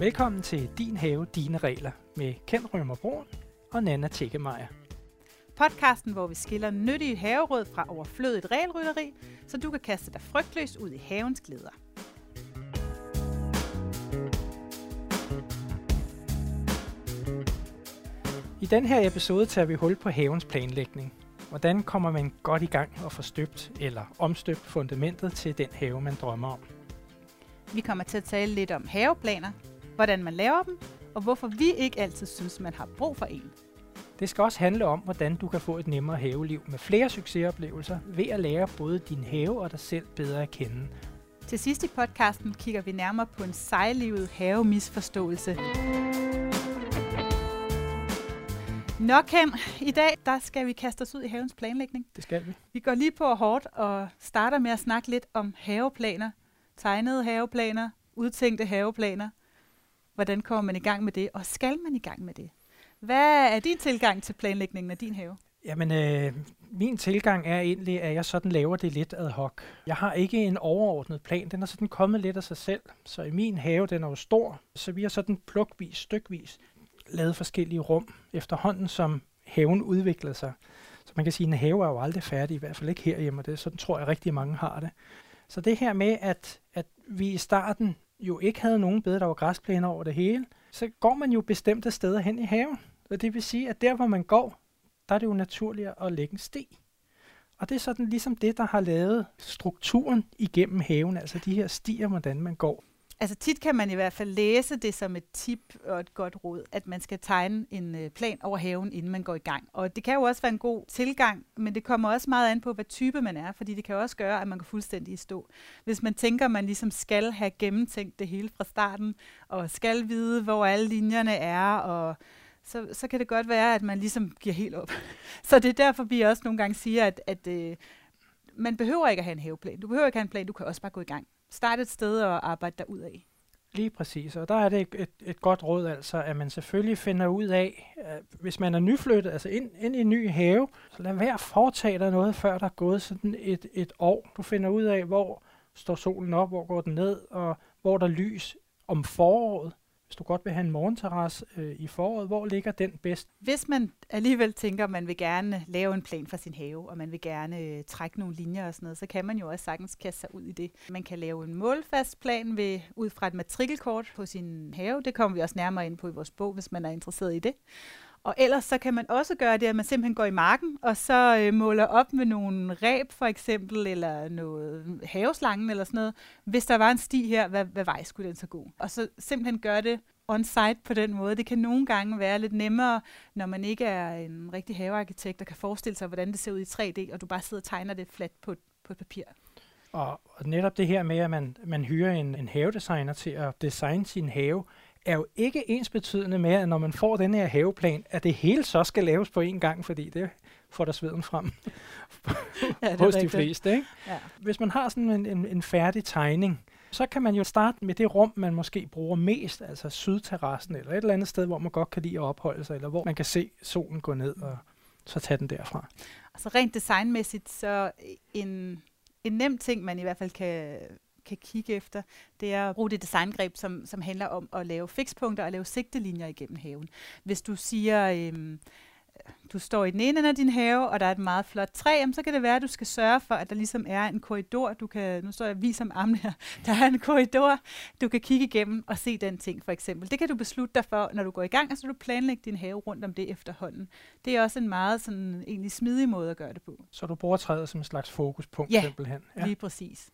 Velkommen til Din Have, Dine Regler med Ken Rømer Brun og Nana Tækkemeier. Podcasten, hvor vi skiller nyttige haveråd fra overflødigt regelrytteri, så du kan kaste dig frygtløst ud i havens glæder. I den her episode tager vi hul på havens planlægning. Hvordan kommer man godt i gang og får støbt eller omstøbt fundamentet til den have, man drømmer om? Vi kommer til at tale lidt om haveplaner, hvordan man laver dem, og hvorfor vi ikke altid synes, man har brug for en. Det skal også handle om, hvordan du kan få et nemmere haveliv med flere succesoplevelser ved at lære både din have og dig selv bedre at kende. Til sidst i podcasten kigger vi nærmere på en sejlivet havemisforståelse. Nok hen. I dag der skal vi kaste os ud i havens planlægning. Det skal vi. Vi går lige på hårdt og starter med at snakke lidt om haveplaner. Tegnede haveplaner, udtænkte haveplaner. Hvordan kommer man i gang med det, og skal man i gang med det? Hvad er din tilgang til planlægningen af din have? Jamen, øh, min tilgang er egentlig, at jeg sådan laver det lidt ad hoc. Jeg har ikke en overordnet plan. Den er sådan kommet lidt af sig selv. Så i min have, den er jo stor, så vi har sådan plukvis, stykvis lavet forskellige rum efterhånden, som haven udvikler sig. Så man kan sige, at en have er jo aldrig færdig, i hvert fald ikke herhjemme, og det sådan tror jeg rigtig mange har det. Så det her med, at, at vi i starten jo ikke havde nogen bed, der var græsplæner over det hele, så går man jo bestemte steder hen i haven. Og det vil sige, at der hvor man går, der er det jo naturligt at lægge en sti. Og det er sådan ligesom det, der har lavet strukturen igennem haven, altså de her stier, hvordan man går. Altså tit kan man i hvert fald læse det som et tip og et godt råd, at man skal tegne en øh, plan over haven, inden man går i gang. Og det kan jo også være en god tilgang, men det kommer også meget an på, hvad type man er, fordi det kan også gøre, at man går fuldstændig i stå. Hvis man tænker, at man ligesom skal have gennemtænkt det hele fra starten, og skal vide, hvor alle linjerne er, og så, så kan det godt være, at man ligesom giver helt op. Så det er derfor, vi også nogle gange siger, at, at øh, man behøver ikke at have en haveplan. Du behøver ikke have en plan, du kan også bare gå i gang starte et sted og arbejde derud af. Lige præcis, og der er det et, et, et godt råd altså, at man selvfølgelig finder ud af, at hvis man er nyflyttet, altså ind, ind i en ny have, så lad være at foretage dig noget, før der er gået sådan et, et år. Du finder ud af, hvor står solen op, hvor går den ned, og hvor der er lys om foråret. Hvis du godt vil have en morgenterrasse øh, i foråret, hvor ligger den bedst? Hvis man alligevel tænker, at man vil gerne lave en plan for sin have, og man vil gerne øh, trække nogle linjer og sådan noget, så kan man jo også sagtens kaste sig ud i det. Man kan lave en målfast plan ved, ud fra et matrikelkort på sin have. Det kommer vi også nærmere ind på i vores bog, hvis man er interesseret i det. Og ellers så kan man også gøre det, at man simpelthen går i marken, og så øh, måler op med nogle ræb for eksempel, eller noget haveslangen eller sådan noget. Hvis der var en sti her, hvad, hvad vej skulle den så gå? Og så simpelthen gøre det on-site på den måde. Det kan nogle gange være lidt nemmere, når man ikke er en rigtig havearkitekt, der kan forestille sig, hvordan det ser ud i 3D, og du bare sidder og tegner det fladt på, på et papir. Og, og netop det her med, at man, man hyrer en, en havedesigner til at designe sin have, er jo ikke ens betydende med, at når man får den her haveplan, at det hele så skal laves på én gang, fordi det får der sveden frem ja, hos de fleste. Ikke? Ja. Hvis man har sådan en, en, en færdig tegning, så kan man jo starte med det rum, man måske bruger mest, altså sydterrassen eller et eller andet sted, hvor man godt kan lide at opholde sig, eller hvor man kan se solen gå ned og så tage den derfra. Altså rent designmæssigt, så en, en nem ting, man i hvert fald kan kan kigge efter, det er at bruge det designgreb, som, som handler om at lave fikspunkter og lave sigtelinjer igennem haven. Hvis du siger, øhm, du står i den ene ende af din have, og der er et meget flot træ, jamen, så kan det være, at du skal sørge for, at der ligesom er en korridor. Du kan, nu står jeg viser om armen her. Der er en korridor, du kan kigge igennem og se den ting, for eksempel. Det kan du beslutte dig for, når du går i gang, og så du planlægge din have rundt om det efterhånden. Det er også en meget sådan, egentlig smidig måde at gøre det på. Så du bruger træet som en slags fokuspunkt ja, simpelthen? Ja, lige præcis.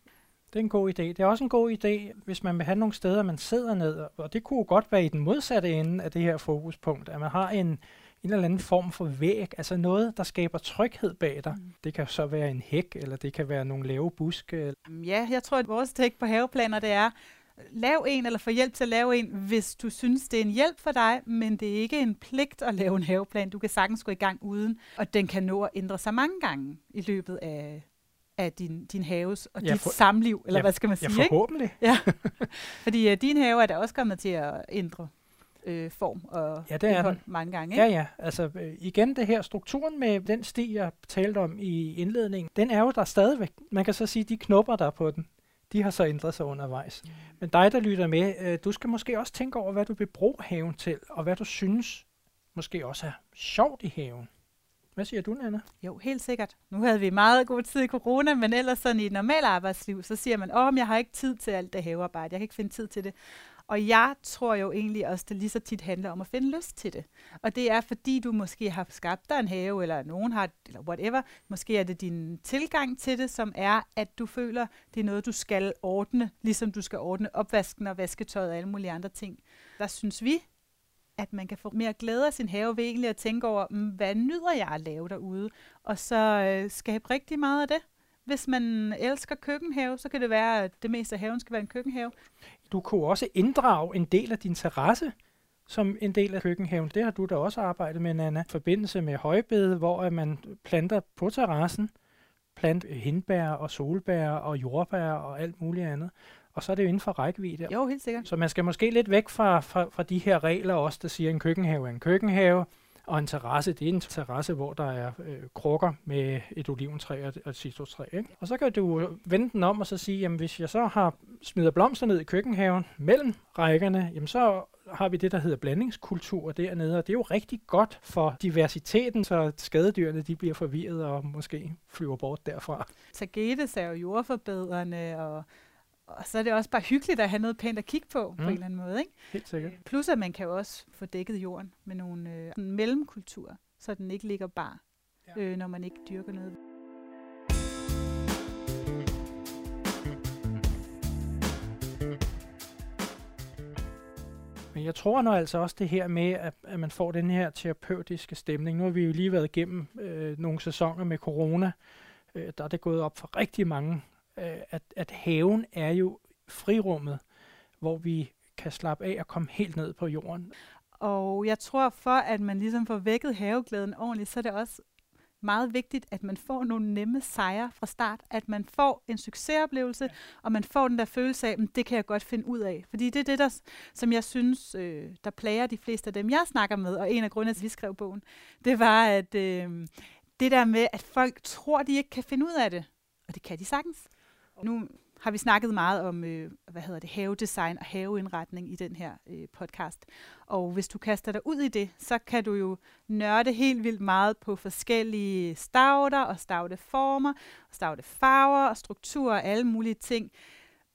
Det er en god idé. Det er også en god idé, hvis man vil have nogle steder, man sidder ned, og det kunne godt være i den modsatte ende af det her fokuspunkt, at man har en, en eller anden form for væg, altså noget, der skaber tryghed bag dig. Mm. Det kan så være en hæk, eller det kan være nogle lave buske. Ja, jeg tror, at vores take på haveplaner, det er, lav en, eller få hjælp til at lave en, hvis du synes, det er en hjælp for dig, men det er ikke en pligt at lave en haveplan. Du kan sagtens gå i gang uden, og den kan nå at ændre sig mange gange i løbet af af din, din haves og ja, dit for, samliv, eller ja, hvad skal man sige? Ja, forhåbentlig. Ikke? Ja. Fordi uh, din have er da også kommet til at ændre øh, form og ja, det er den. mange gange. Ikke? Ja, ja. Altså øh, igen det her, strukturen med den sti, jeg talte om i indledningen, den er jo der stadigvæk. Man kan så sige, de knopper der på den, De har så ændret sig undervejs. Men dig, der lytter med, øh, du skal måske også tænke over, hvad du vil bruge haven til, og hvad du synes måske også er sjovt i haven. Hvad siger du, Nana? Jo, helt sikkert. Nu havde vi meget god tid i corona, men ellers sådan i et normalt arbejdsliv, så siger man, åh, jeg har ikke tid til alt det havearbejde, jeg kan ikke finde tid til det. Og jeg tror jo egentlig også, det lige så tit handler om at finde lyst til det. Og det er, fordi du måske har skabt dig en have, eller nogen har, eller whatever. Måske er det din tilgang til det, som er, at du føler, det er noget, du skal ordne, ligesom du skal ordne opvasken og vasketøjet og alle mulige andre ting. Der synes vi, at man kan få mere glæde af sin have ved egentlig at tænke over, mm, hvad nyder jeg at lave derude? Og så øh, skabe rigtig meget af det. Hvis man elsker køkkenhave, så kan det være, at det meste af haven skal være en køkkenhave. Du kunne også inddrage en del af din terrasse som en del af køkkenhaven. Det har du da også arbejdet med, Nana. I forbindelse med højbede, hvor man planter på terrassen, plant øh, hindbær og solbær og jordbær og alt muligt andet. Og så er det jo inden for rækkevidde. Jo, helt sikkert. Så man skal måske lidt væk fra, fra, fra de her regler også, der siger, at en køkkenhave er en køkkenhave, og en terrasse, det er en terrasse, hvor der er øh, krukker med et oliventræ og et citrustræ. Ikke? Og så kan du vende den om og så sige, jamen hvis jeg så har smider blomster ned i køkkenhaven mellem rækkerne, jamen så har vi det, der hedder blandingskultur dernede, og det er jo rigtig godt for diversiteten, så skadedyrene de bliver forvirret og måske flyver bort derfra. Tagetes er jo jordforbedrende, og og så er det også bare hyggeligt at have noget pænt at kigge på, mm. på en eller anden måde. Ikke? Helt sikkert. Plus at man kan jo også få dækket jorden med nogle øh, mellemkulturer, så den ikke ligger bare, ja. øh, når man ikke dyrker noget. Men jeg tror nu altså også det her med, at, at man får den her terapeutiske stemning. Nu har vi jo lige været igennem øh, nogle sæsoner med corona. Øh, der er det gået op for rigtig mange øh, at, at haven er jo frirummet, hvor vi kan slappe af og komme helt ned på jorden. Og jeg tror, for at man ligesom får vækket haveglæden ordentligt, så er det også meget vigtigt, at man får nogle nemme sejre fra start, at man får en succesoplevelse, ja. og man får den der følelse af, at det kan jeg godt finde ud af. Fordi det er det, der, som jeg synes, øh, der plager de fleste af dem, jeg snakker med, og en af grundene til, at vi skrev bogen, det var, at øh, det der med, at folk tror, de ikke kan finde ud af det, og det kan de sagtens. Nu har vi snakket meget om, øh, hvad hedder det, havedesign og haveindretning i den her øh, podcast. Og hvis du kaster dig ud i det, så kan du jo nørde helt vildt meget på forskellige stauder og staudeformer, og farver og strukturer og alle mulige ting.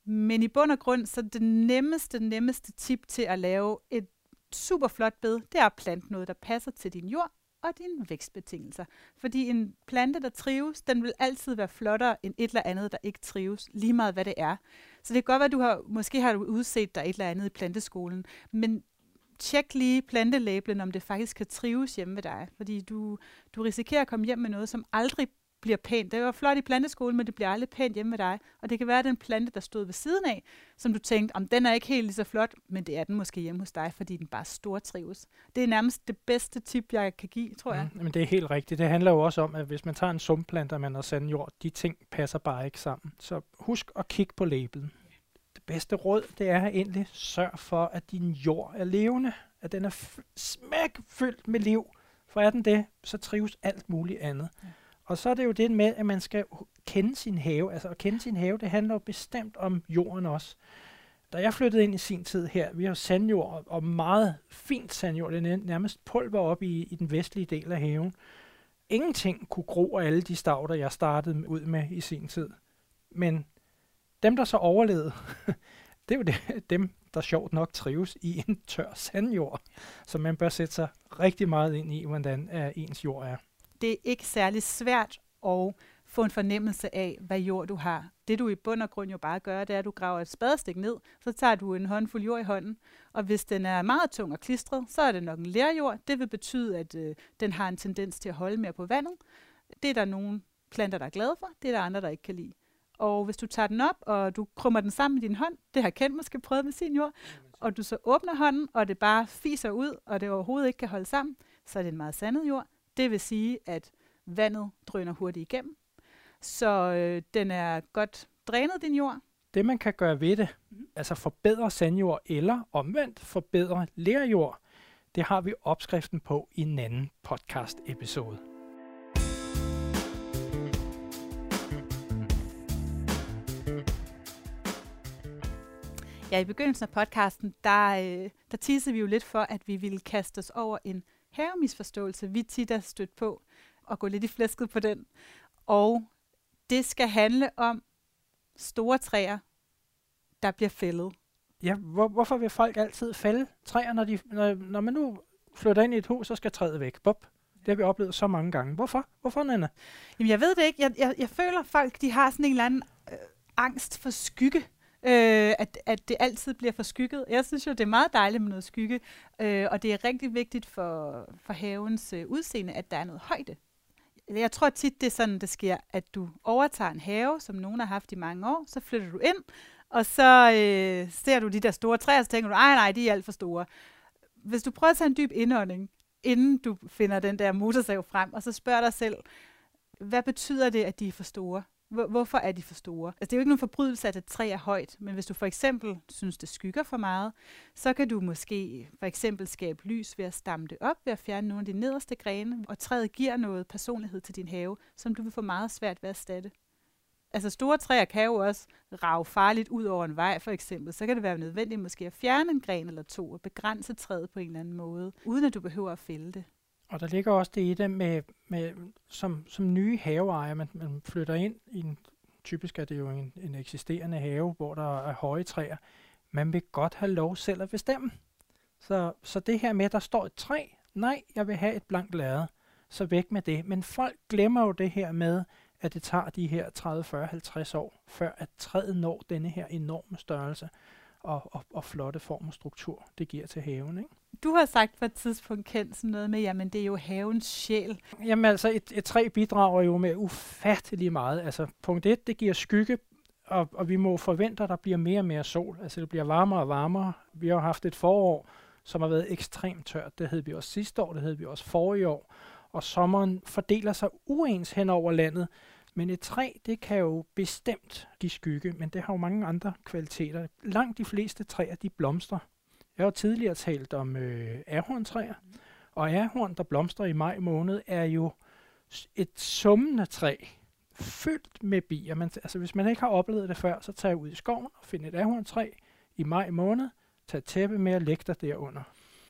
Men i bund og grund, så det nemmeste, nemmeste tip til at lave et super flot bed, det er at plante noget, der passer til din jord, og dine vækstbetingelser. Fordi en plante, der trives, den vil altid være flottere end et eller andet, der ikke trives, lige meget hvad det er. Så det kan godt være, at du har, måske har du udset dig et eller andet i planteskolen, men tjek lige plantelabelen, om det faktisk kan trives hjemme ved dig. Fordi du, du risikerer at komme hjem med noget, som aldrig bliver pænt. Det var flot i planteskolen, men det bliver aldrig pænt hjemme med dig. Og det kan være, at den plante, der stod ved siden af, som du tænkte, om den er ikke helt lige så flot, men det er den måske hjemme hos dig, fordi den bare stortrives. Det er nærmest det bedste tip, jeg kan give, tror jeg. Mm, men det er helt rigtigt. Det handler jo også om, at hvis man tager en sumpplante, og man har sandjord, de ting passer bare ikke sammen. Så husk at kigge på labelen. Det bedste råd, det er egentlig sørg for, at din jord er levende, at den er smækfyldt med liv. For er den det, så trives alt muligt andet. Ja. Og så er det jo det med, at man skal kende sin have. Altså at kende sin have, det handler jo bestemt om jorden også. Da jeg flyttede ind i sin tid her, vi har sandjord og meget fint sandjord, det er nærmest pulver op i, i den vestlige del af haven. Ingenting kunne gro af alle de stavter, jeg startede ud med i sin tid. Men dem, der så overlevede, det er jo det, dem, der sjovt nok trives i en tør sandjord. Så man bør sætte sig rigtig meget ind i, hvordan øh, ens jord er det er ikke særlig svært at få en fornemmelse af, hvad jord du har. Det du i bund og grund jo bare gør, det er, at du graver et spadestik ned, så tager du en håndfuld jord i hånden, og hvis den er meget tung og klistret, så er det nok en lærjord. Det vil betyde, at øh, den har en tendens til at holde mere på vandet. Det er der nogle planter, der er glade for, det er der andre, der ikke kan lide. Og hvis du tager den op, og du krummer den sammen i din hånd, det har Kent måske prøvet med sin jord, og du så åbner hånden, og det bare fiser ud, og det overhovedet ikke kan holde sammen, så er det en meget sandet jord. Det vil sige, at vandet drøner hurtigt igennem, så øh, den er godt drænet, din jord. Det man kan gøre ved det, mm. altså forbedre sandjord eller omvendt forbedre lerjord, det har vi opskriften på i en anden podcast episode. Ja, i begyndelsen af podcasten, der, øh, der teaser vi jo lidt for, at vi ville kaste os over en havemisforståelse, vi tit er stødt på, og gå lidt i flæsket på den. Og det skal handle om store træer, der bliver fældet. Ja, hvor, hvorfor vil folk altid fælde træer, når, de, når, når man nu flytter ind i et hus, så skal træet væk? Bop. Det har vi oplevet så mange gange. Hvorfor? Hvorfor, Nana? Jamen, jeg ved det ikke. Jeg, jeg, jeg føler, folk de har sådan en eller anden øh, angst for skygge. Øh, at, at det altid bliver for skygget. Jeg synes jo, det er meget dejligt med noget skygge, øh, og det er rigtig vigtigt for, for havens øh, udseende, at der er noget højde. Jeg tror tit, det er sådan, det sker, at du overtager en have, som nogen har haft i mange år, så flytter du ind, og så øh, ser du de der store træer, så tænker du, nej, nej, de er alt for store. Hvis du prøver at tage en dyb indånding, inden du finder den der motorsav frem, og så spørger dig selv, hvad betyder det, at de er for store? Hvorfor er de for store? Altså, det er jo ikke nogen forbrydelse, at et træ er højt, men hvis du for eksempel synes, det skygger for meget, så kan du måske for eksempel skabe lys ved at stamme det op, ved at fjerne nogle af de nederste grene, og træet giver noget personlighed til din have, som du vil få meget svært ved at erstatte. Altså store træer kan jo også rave farligt ud over en vej, for eksempel. Så kan det være nødvendigt måske at fjerne en gren eller to og begrænse træet på en eller anden måde, uden at du behøver at fælde det. Og der ligger også det i det med, med som, som nye haveejer, man, man flytter ind i en, typisk er det jo en, en eksisterende have, hvor der er høje træer. Man vil godt have lov selv at bestemme. Så, så det her med, at der står et træ, nej, jeg vil have et blankt lade, så væk med det. Men folk glemmer jo det her med, at det tager de her 30, 40, 50 år, før at træet når denne her enorme størrelse og, og, og flotte form og struktur, det giver til haven. Ikke? Du har sagt på et tidspunkt kendt sådan noget med, jamen det er jo havens sjæl. Jamen altså, et, et træ bidrager jo med ufattelig meget. Altså punkt 1, det giver skygge, og, og vi må forvente, at der bliver mere og mere sol. Altså det bliver varmere og varmere. Vi har haft et forår, som har været ekstremt tørt. Det hed vi også sidste år, det hed vi også forrige år. Og sommeren fordeler sig uens hen over landet. Men et træ, det kan jo bestemt give skygge, men det har jo mange andre kvaliteter. Langt de fleste træer, de blomstrer. Jeg har tidligere talt om øh, ahorntræer, og ahorn, der blomstrer i maj måned, er jo et summende træ, fyldt med bier. Man, altså, hvis man ikke har oplevet det før, så tager jeg ud i skoven og finder et ahorntræ i maj måned, tag tæppe med og læg dig derunder.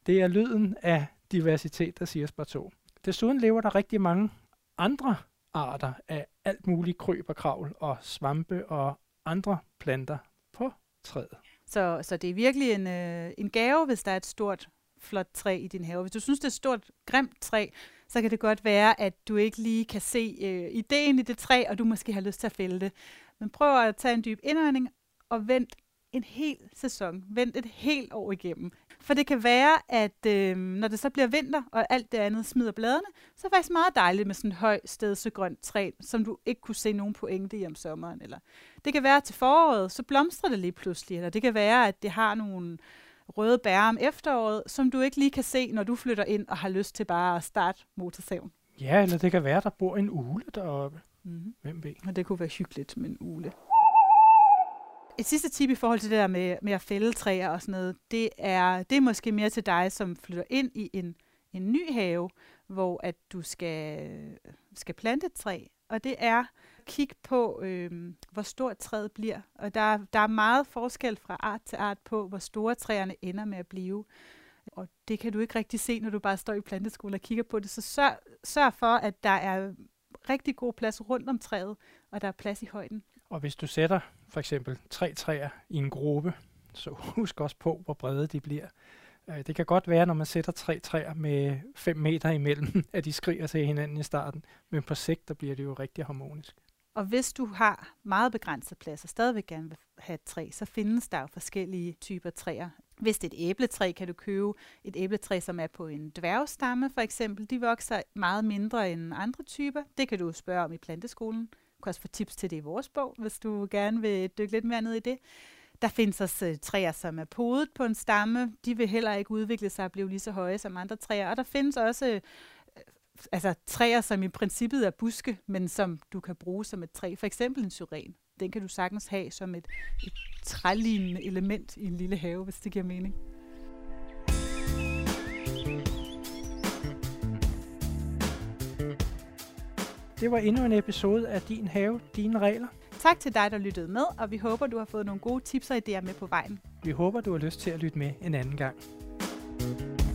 Det er lyden af diversitet, der siger Spartå. Desuden lever der rigtig mange andre arter af alt muligt kryb og kravl og svampe og andre planter på træet. Så, så det er virkelig en, øh, en gave, hvis der er et stort, flot træ i din have. Hvis du synes, det er et stort, grimt træ, så kan det godt være, at du ikke lige kan se øh, ideen i det træ, og du måske har lyst til at fælde det. Men prøv at tage en dyb indånding og vent en hel sæson. Vent et helt år igennem. For det kan være, at øh, når det så bliver vinter, og alt det andet smider bladene, så er det faktisk meget dejligt med sådan et høj stedsegrønt træ, som du ikke kunne se nogen pointe i om sommeren. Eller det kan være, at til foråret, så blomstrer det lige pludselig. Eller det kan være, at det har nogle røde bær om efteråret, som du ikke lige kan se, når du flytter ind og har lyst til bare at starte motorsaven. Ja, eller det kan være, at der bor en ule deroppe. Mm-hmm. Hvem ved? Og det kunne være hyggeligt med en ule. Et sidste tip i forhold til det der med, med at fælde træer og sådan noget, det er, det er måske mere til dig, som flytter ind i en, en ny have, hvor at du skal, skal plante et træ. Og det er kig på, øh, hvor stort træet bliver. Og der, der er meget forskel fra art til art på, hvor store træerne ender med at blive. Og det kan du ikke rigtig se, når du bare står i planteskole og kigger på det. Så sørg, sørg for, at der er rigtig god plads rundt om træet, og der er plads i højden. Og hvis du sætter for eksempel tre træer i en gruppe, så husk også på, hvor brede de bliver. Øh, det kan godt være, når man sætter tre træer med 5 meter imellem, at de skriger til hinanden i starten, men på sigt der bliver det jo rigtig harmonisk. Og hvis du har meget begrænset plads og stadigvæk gerne vil have et træ, så findes der jo forskellige typer træer. Hvis det er et æbletræ, kan du købe et æbletræ, som er på en dværgstamme for eksempel. De vokser meget mindre end andre typer. Det kan du spørge om i planteskolen. Du kan også få tips til det i vores bog, hvis du gerne vil dykke lidt mere ned i det. Der findes også øh, træer, som er podet på en stamme. De vil heller ikke udvikle sig og blive lige så høje som andre træer. Og der findes også øh, øh, altså, træer, som i princippet er buske, men som du kan bruge som et træ. For eksempel en syren. Den kan du sagtens have som et, et trælignende element i en lille have, hvis det giver mening. Det var endnu en episode af Din Have, Dine Regler. Tak til dig, der lyttede med, og vi håber, du har fået nogle gode tips og idéer med på vejen. Vi håber, du har lyst til at lytte med en anden gang. thank you